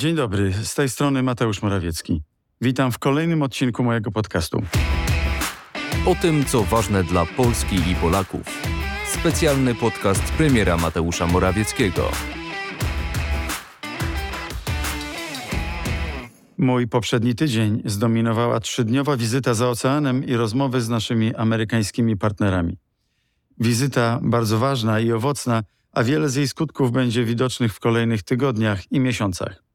Dzień dobry, z tej strony Mateusz Morawiecki. Witam w kolejnym odcinku mojego podcastu. O tym, co ważne dla Polski i Polaków. Specjalny podcast premiera Mateusza Morawieckiego. Mój poprzedni tydzień zdominowała trzydniowa wizyta za oceanem i rozmowy z naszymi amerykańskimi partnerami. Wizyta bardzo ważna i owocna, a wiele z jej skutków będzie widocznych w kolejnych tygodniach i miesiącach.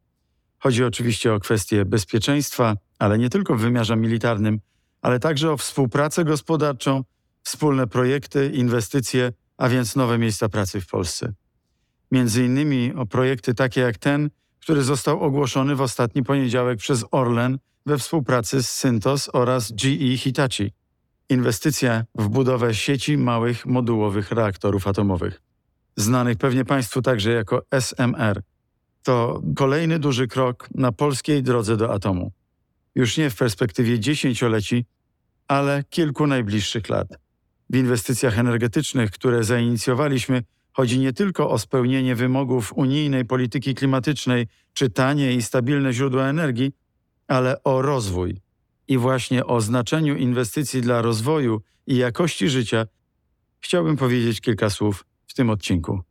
Chodzi oczywiście o kwestie bezpieczeństwa, ale nie tylko w wymiarze militarnym, ale także o współpracę gospodarczą, wspólne projekty, inwestycje, a więc nowe miejsca pracy w Polsce. Między innymi o projekty takie jak ten, który został ogłoszony w ostatni poniedziałek przez Orlen we współpracy z Syntos oraz GE Hitachi. Inwestycja w budowę sieci małych modułowych reaktorów atomowych, znanych pewnie Państwu także jako SMR. To kolejny duży krok na polskiej drodze do atomu. Już nie w perspektywie dziesięcioleci, ale kilku najbliższych lat. W inwestycjach energetycznych, które zainicjowaliśmy, chodzi nie tylko o spełnienie wymogów unijnej polityki klimatycznej czy tanie i stabilne źródła energii, ale o rozwój. I właśnie o znaczeniu inwestycji dla rozwoju i jakości życia chciałbym powiedzieć kilka słów w tym odcinku.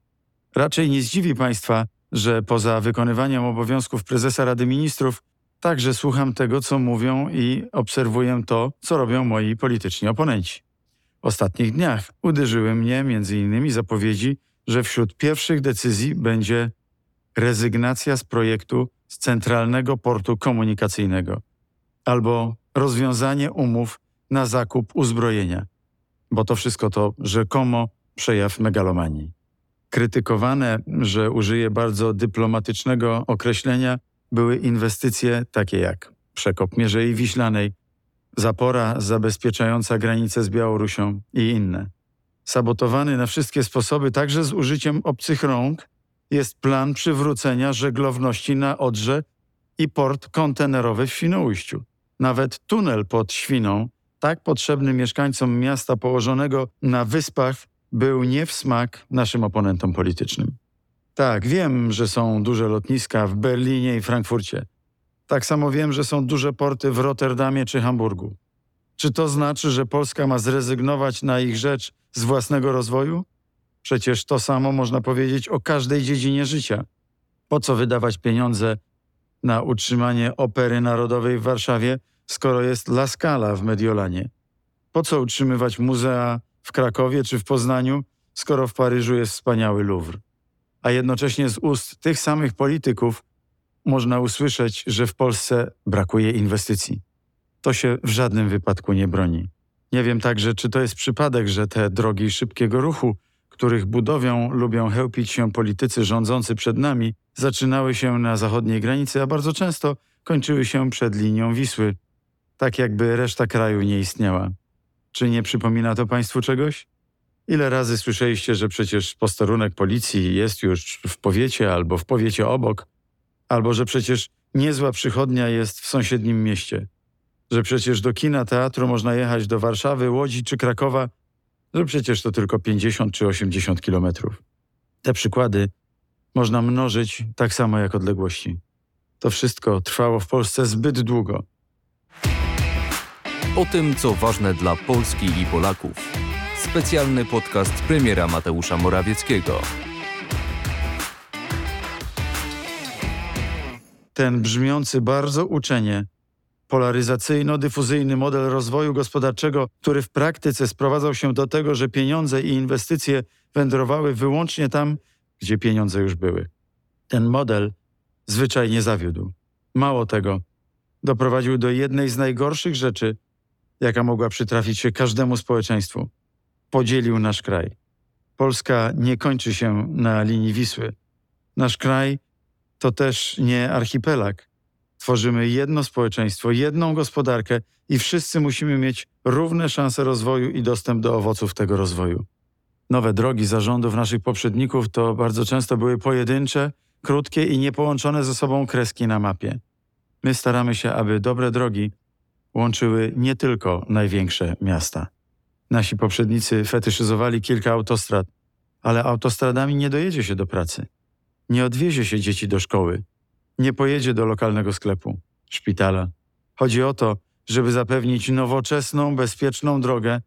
Raczej nie zdziwi Państwa, że poza wykonywaniem obowiązków prezesa Rady Ministrów, także słucham tego, co mówią i obserwuję to, co robią moi polityczni oponenci. W ostatnich dniach uderzyły mnie m.in. zapowiedzi, że wśród pierwszych decyzji będzie rezygnacja z projektu z Centralnego Portu Komunikacyjnego albo rozwiązanie umów na zakup uzbrojenia, bo to wszystko to rzekomo przejaw megalomanii. Krytykowane, że użyję bardzo dyplomatycznego określenia, były inwestycje takie jak przekop Mierzei Wiślanej, zapora zabezpieczająca granicę z Białorusią i inne. Sabotowany na wszystkie sposoby, także z użyciem obcych rąk, jest plan przywrócenia żeglowności na Odrze i port kontenerowy w Świnoujściu. Nawet tunel pod Świną, tak potrzebny mieszkańcom miasta położonego na wyspach, był nie w smak naszym oponentom politycznym. Tak, wiem, że są duże lotniska w Berlinie i Frankfurcie. Tak samo wiem, że są duże porty w Rotterdamie czy Hamburgu. Czy to znaczy, że Polska ma zrezygnować na ich rzecz z własnego rozwoju? Przecież to samo można powiedzieć o każdej dziedzinie życia. Po co wydawać pieniądze na utrzymanie Opery Narodowej w Warszawie, skoro jest La Scala w Mediolanie? Po co utrzymywać muzea w Krakowie czy w Poznaniu, skoro w Paryżu jest wspaniały Louvre? A jednocześnie z ust tych samych polityków można usłyszeć, że w Polsce brakuje inwestycji. To się w żadnym wypadku nie broni. Nie wiem także, czy to jest przypadek, że te drogi szybkiego ruchu, których budowią lubią chełpić się politycy rządzący przed nami, zaczynały się na zachodniej granicy, a bardzo często kończyły się przed linią Wisły, tak jakby reszta kraju nie istniała. Czy nie przypomina to Państwu czegoś? Ile razy słyszeliście, że przecież posterunek policji jest już w powiecie albo w powiecie obok, albo że przecież niezła przychodnia jest w sąsiednim mieście, że przecież do kina, teatru można jechać do Warszawy, Łodzi czy Krakowa, że przecież to tylko 50 czy 80 kilometrów. Te przykłady można mnożyć tak samo jak odległości. To wszystko trwało w Polsce zbyt długo. O tym, co ważne dla Polski i Polaków. Specjalny podcast premiera Mateusza Morawieckiego. Ten brzmiący bardzo uczenie, polaryzacyjno-dyfuzyjny model rozwoju gospodarczego, który w praktyce sprowadzał się do tego, że pieniądze i inwestycje wędrowały wyłącznie tam, gdzie pieniądze już były. Ten model zwyczajnie zawiódł. Mało tego, doprowadził do jednej z najgorszych rzeczy, jaka mogła przytrafić się każdemu społeczeństwu. Podzielił nasz kraj. Polska nie kończy się na linii Wisły. Nasz kraj to też nie archipelag. Tworzymy jedno społeczeństwo, jedną gospodarkę i wszyscy musimy mieć równe szanse rozwoju i dostęp do owoców tego rozwoju. Nowe drogi zarządów naszych poprzedników to bardzo często były pojedyncze, krótkie i niepołączone ze sobą kreski na mapie. My staramy się, aby dobre drogi łączyły nie tylko największe miasta. Nasi poprzednicy fetyszyzowali kilka autostrad, ale autostradami nie dojedzie się do pracy. Nie odwiezie się dzieci do szkoły. nie pojedzie do lokalnego sklepu, szpitala. Chodzi o to, żeby zapewnić nowoczesną, bezpieczną drogę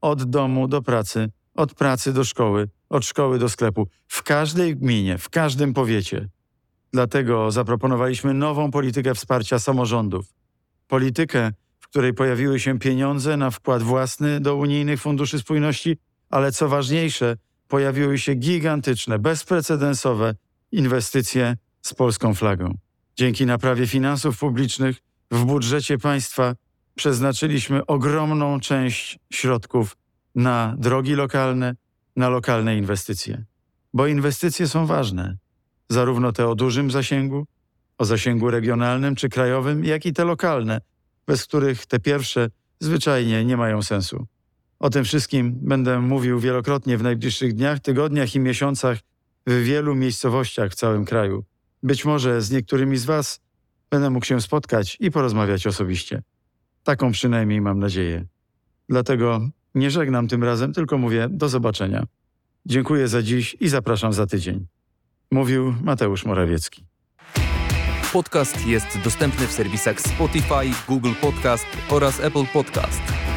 od domu do pracy, od pracy do szkoły, od szkoły do sklepu, w każdej gminie, w każdym powiecie. Dlatego zaproponowaliśmy nową politykę wsparcia samorządów. Politykę, w której pojawiły się pieniądze na wkład własny do unijnych funduszy spójności, ale co ważniejsze, pojawiły się gigantyczne, bezprecedensowe inwestycje z polską flagą. Dzięki naprawie finansów publicznych w budżecie państwa przeznaczyliśmy ogromną część środków na drogi lokalne, na lokalne inwestycje. Bo inwestycje są ważne, zarówno te o dużym zasięgu, o zasięgu regionalnym czy krajowym, jak i te lokalne, bez których te pierwsze zwyczajnie nie mają sensu. O tym wszystkim będę mówił wielokrotnie w najbliższych dniach, tygodniach i miesiącach w wielu miejscowościach w całym kraju. Być może z niektórymi z Was będę mógł się spotkać i porozmawiać osobiście. Taką przynajmniej mam nadzieję. Dlatego nie żegnam tym razem, tylko mówię do zobaczenia. Dziękuję za dziś i zapraszam za tydzień. Mówił Mateusz Morawiecki. Podcast jest dostępny w serwisach Spotify, Google Podcast oraz Apple Podcast.